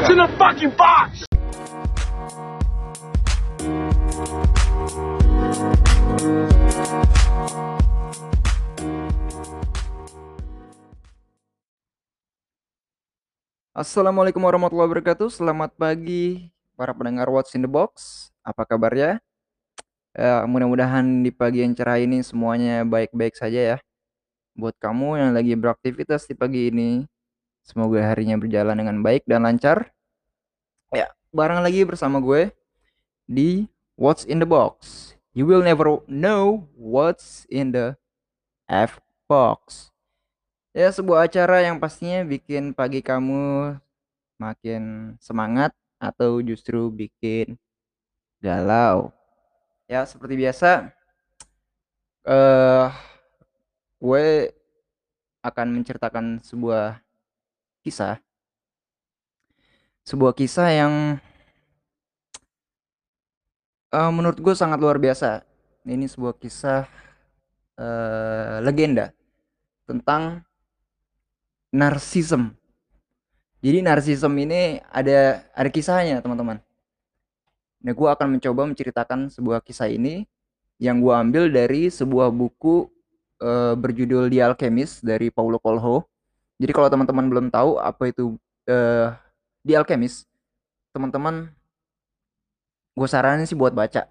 What's in the fucking box? Assalamualaikum warahmatullahi wabarakatuh. Selamat pagi para pendengar What's in the Box. Apa kabarnya? Ya, mudah-mudahan di pagi yang cerah ini semuanya baik-baik saja ya. Buat kamu yang lagi beraktivitas di pagi ini, semoga harinya berjalan dengan baik dan lancar. Ya, bareng lagi bersama gue di What's in the Box. You will never know what's in the F box. Ya, sebuah acara yang pastinya bikin pagi kamu makin semangat atau justru bikin galau. Ya, seperti biasa eh gue akan menceritakan sebuah kisah. Sebuah kisah yang eh, menurut gue sangat luar biasa. Ini sebuah kisah eh, legenda tentang narsism. Jadi narsism ini ada ada kisahnya teman-teman. Nah gue akan mencoba menceritakan sebuah kisah ini yang gue ambil dari sebuah buku eh, berjudul The Alchemist dari Paulo Coelho. Jadi kalau teman-teman belum tahu apa itu eh, The Alchemist, teman-teman gue saranin sih buat baca.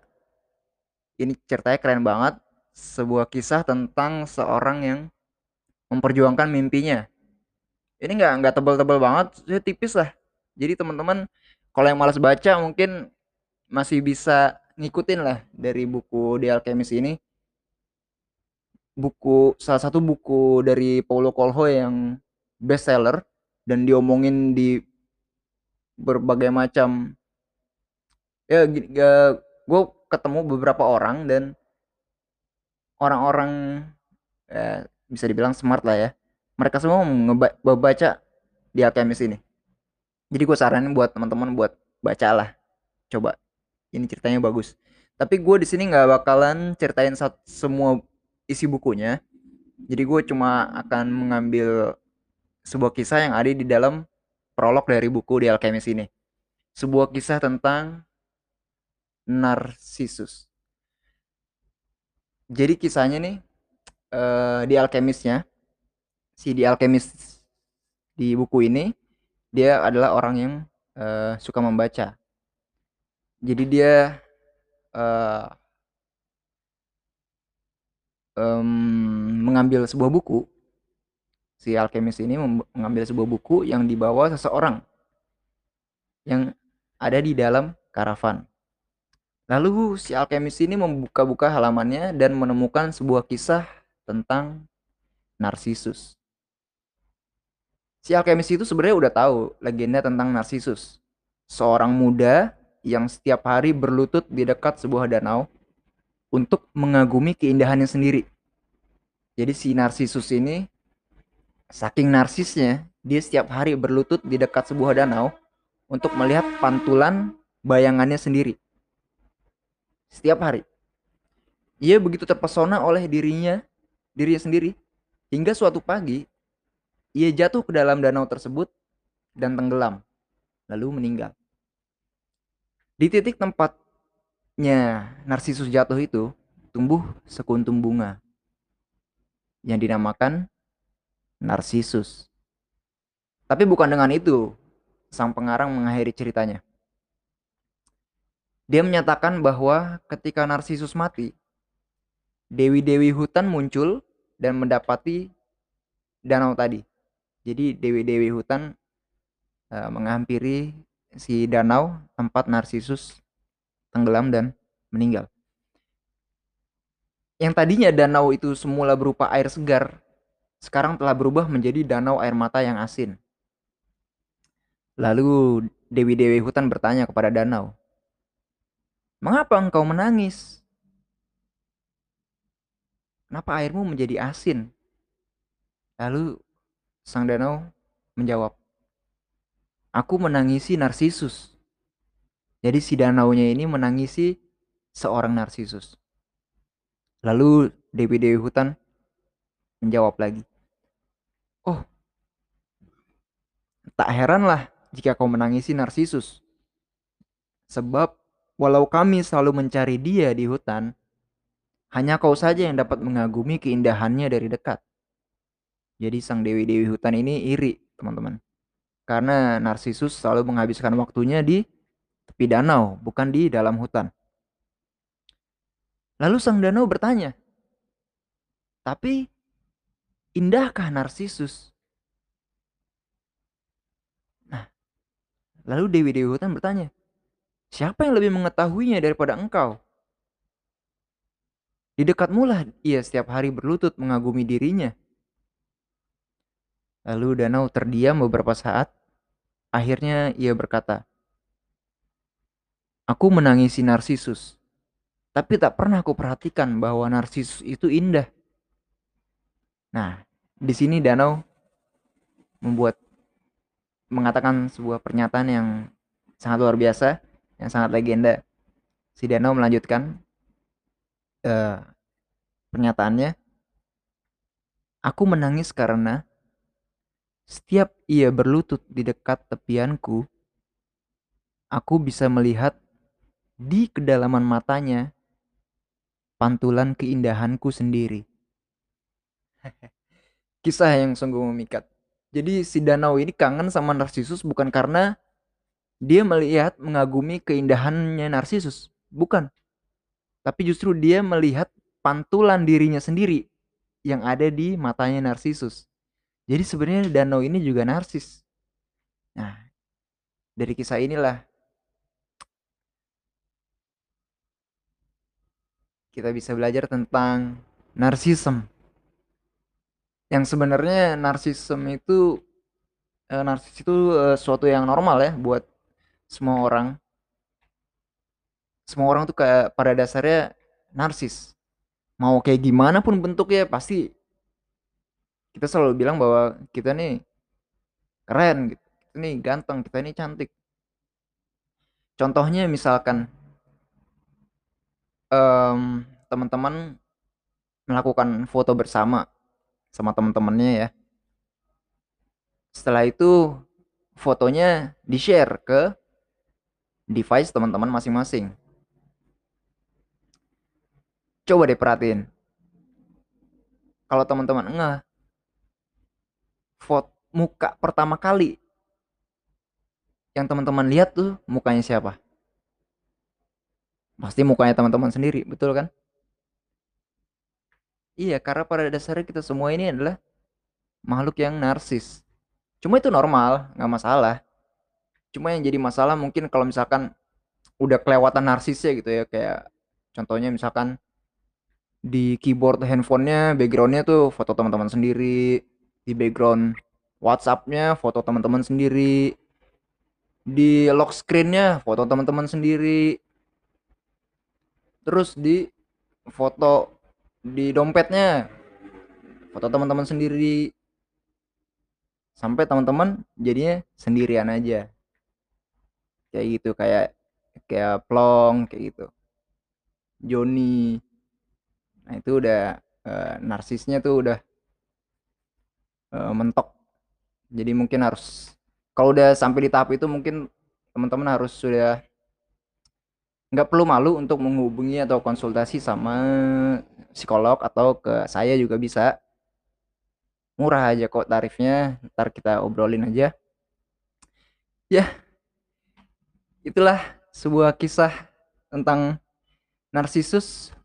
Ini ceritanya keren banget. Sebuah kisah tentang seorang yang memperjuangkan mimpinya. Ini nggak nggak tebal-tebal banget, ya tipis lah. Jadi teman-teman kalau yang malas baca mungkin masih bisa ngikutin lah dari buku The Alchemist ini. Buku salah satu buku dari Paulo Coelho yang bestseller dan diomongin di berbagai macam ya gue ketemu beberapa orang dan orang-orang ya, bisa dibilang smart lah ya. Mereka semua membaca di Alchemist ini. Jadi gue saranin buat teman-teman buat bacalah coba. Ini ceritanya bagus. Tapi gue di sini nggak bakalan ceritain semua isi bukunya. Jadi gue cuma akan mengambil sebuah kisah yang ada di dalam prolog dari buku di Alchemist ini. Sebuah kisah tentang Narcissus. Jadi kisahnya nih uh, di Alchemistnya si di Alchemist di buku ini dia adalah orang yang uh, suka membaca. Jadi dia uh, um, mengambil sebuah buku si alchemist ini mengambil sebuah buku yang dibawa seseorang yang ada di dalam karavan. Lalu si alchemist ini membuka-buka halamannya dan menemukan sebuah kisah tentang Narcissus. Si alchemist itu sebenarnya udah tahu legenda tentang Narcissus. Seorang muda yang setiap hari berlutut di dekat sebuah danau untuk mengagumi keindahannya sendiri. Jadi si Narsisus ini saking narsisnya, dia setiap hari berlutut di dekat sebuah danau untuk melihat pantulan bayangannya sendiri. Setiap hari. Ia begitu terpesona oleh dirinya, dirinya sendiri, hingga suatu pagi ia jatuh ke dalam danau tersebut dan tenggelam, lalu meninggal. Di titik tempatnya Narsisus jatuh itu tumbuh sekuntum bunga yang dinamakan Narsisus. Tapi bukan dengan itu sang pengarang mengakhiri ceritanya. Dia menyatakan bahwa ketika Narsisus mati, dewi-dewi hutan muncul dan mendapati danau tadi. Jadi dewi-dewi hutan uh, menghampiri si danau tempat Narsisus tenggelam dan meninggal. Yang tadinya danau itu semula berupa air segar, sekarang telah berubah menjadi danau air mata yang asin. Lalu dewi-dewi hutan bertanya kepada danau, "Mengapa engkau menangis? Kenapa airmu menjadi asin?" Lalu sang danau menjawab, Aku menangisi Narsisus. Jadi si danaunya ini menangisi seorang Narsisus. Lalu Dewi-Dewi Hutan menjawab lagi. Oh, tak heran lah jika kau menangisi Narsisus. Sebab walau kami selalu mencari dia di hutan, hanya kau saja yang dapat mengagumi keindahannya dari dekat. Jadi sang dewi-dewi hutan ini iri, teman-teman. Karena Narsisus selalu menghabiskan waktunya di tepi danau, bukan di dalam hutan. Lalu sang danau bertanya, "Tapi indahkah Narsisus?" Nah, lalu dewi-dewi hutan bertanya, "Siapa yang lebih mengetahuinya daripada engkau?" Di dekatmu lah ia setiap hari berlutut mengagumi dirinya. Lalu danau terdiam beberapa saat. Akhirnya ia berkata, Aku menangisi Narsisus, tapi tak pernah aku perhatikan bahwa Narsisus itu indah. Nah, di sini danau membuat mengatakan sebuah pernyataan yang sangat luar biasa, yang sangat legenda. Si danau melanjutkan, uh, pernyataannya, aku menangis karena setiap ia berlutut di dekat tepianku, aku bisa melihat di kedalaman matanya pantulan keindahanku sendiri. Kisah yang sungguh memikat. Jadi si danau ini kangen sama Narsisus bukan karena dia melihat mengagumi keindahannya Narsisus, bukan tapi justru dia melihat pantulan dirinya sendiri yang ada di matanya Narsisus. Jadi sebenarnya danau ini juga narsis. Nah, dari kisah inilah kita bisa belajar tentang narsisme. Yang sebenarnya narsisme itu eh, narsis itu eh, suatu yang normal ya buat semua orang. Semua orang tuh kayak pada dasarnya narsis. Mau kayak gimana pun bentuknya pasti kita selalu bilang bahwa kita nih keren gitu kita nih ganteng kita nih cantik. Contohnya misalkan um, teman-teman melakukan foto bersama sama teman-temannya ya setelah itu fotonya di share ke device teman-teman masing-masing Coba deh perhatiin. Kalau teman-teman enggak foto muka pertama kali yang teman-teman lihat tuh mukanya siapa? Pasti mukanya teman-teman sendiri, betul kan? Iya, karena pada dasarnya kita semua ini adalah makhluk yang narsis. Cuma itu normal, nggak masalah. Cuma yang jadi masalah mungkin kalau misalkan udah kelewatan narsisnya gitu ya, kayak contohnya misalkan di keyboard handphonenya backgroundnya tuh foto teman-teman sendiri di background WhatsAppnya foto teman-teman sendiri di lock screennya foto teman-teman sendiri terus di foto di dompetnya. Foto teman-teman sendiri. Sampai teman-teman jadinya sendirian aja. Kayak gitu kayak kayak plong kayak gitu. Joni. Nah itu udah uh, narsisnya tuh udah uh, mentok. Jadi mungkin harus kalau udah sampai di tahap itu mungkin teman-teman harus sudah nggak perlu malu untuk menghubungi atau konsultasi sama psikolog atau ke saya juga bisa. Murah aja kok tarifnya ntar kita obrolin aja. Ya itulah sebuah kisah tentang narsisus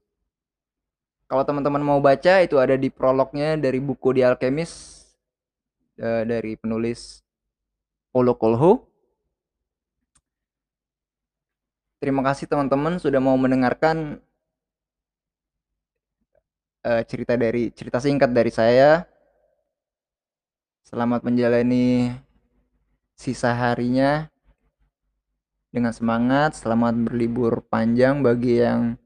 kalau teman-teman mau baca itu ada di prolognya dari buku di Alchemist uh, dari penulis Paulo Coelho. Terima kasih teman-teman sudah mau mendengarkan uh, cerita dari cerita singkat dari saya. Selamat menjalani sisa harinya dengan semangat. Selamat berlibur panjang bagi yang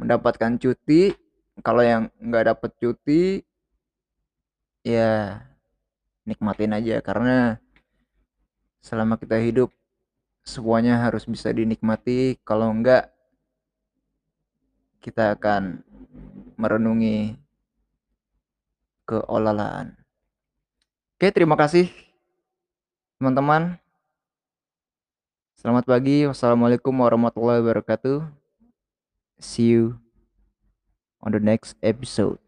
mendapatkan cuti kalau yang nggak dapet cuti ya nikmatin aja karena selama kita hidup semuanya harus bisa dinikmati kalau enggak kita akan merenungi keolalaan oke terima kasih teman-teman Selamat pagi. Wassalamualaikum warahmatullahi wabarakatuh. See you on the next episode.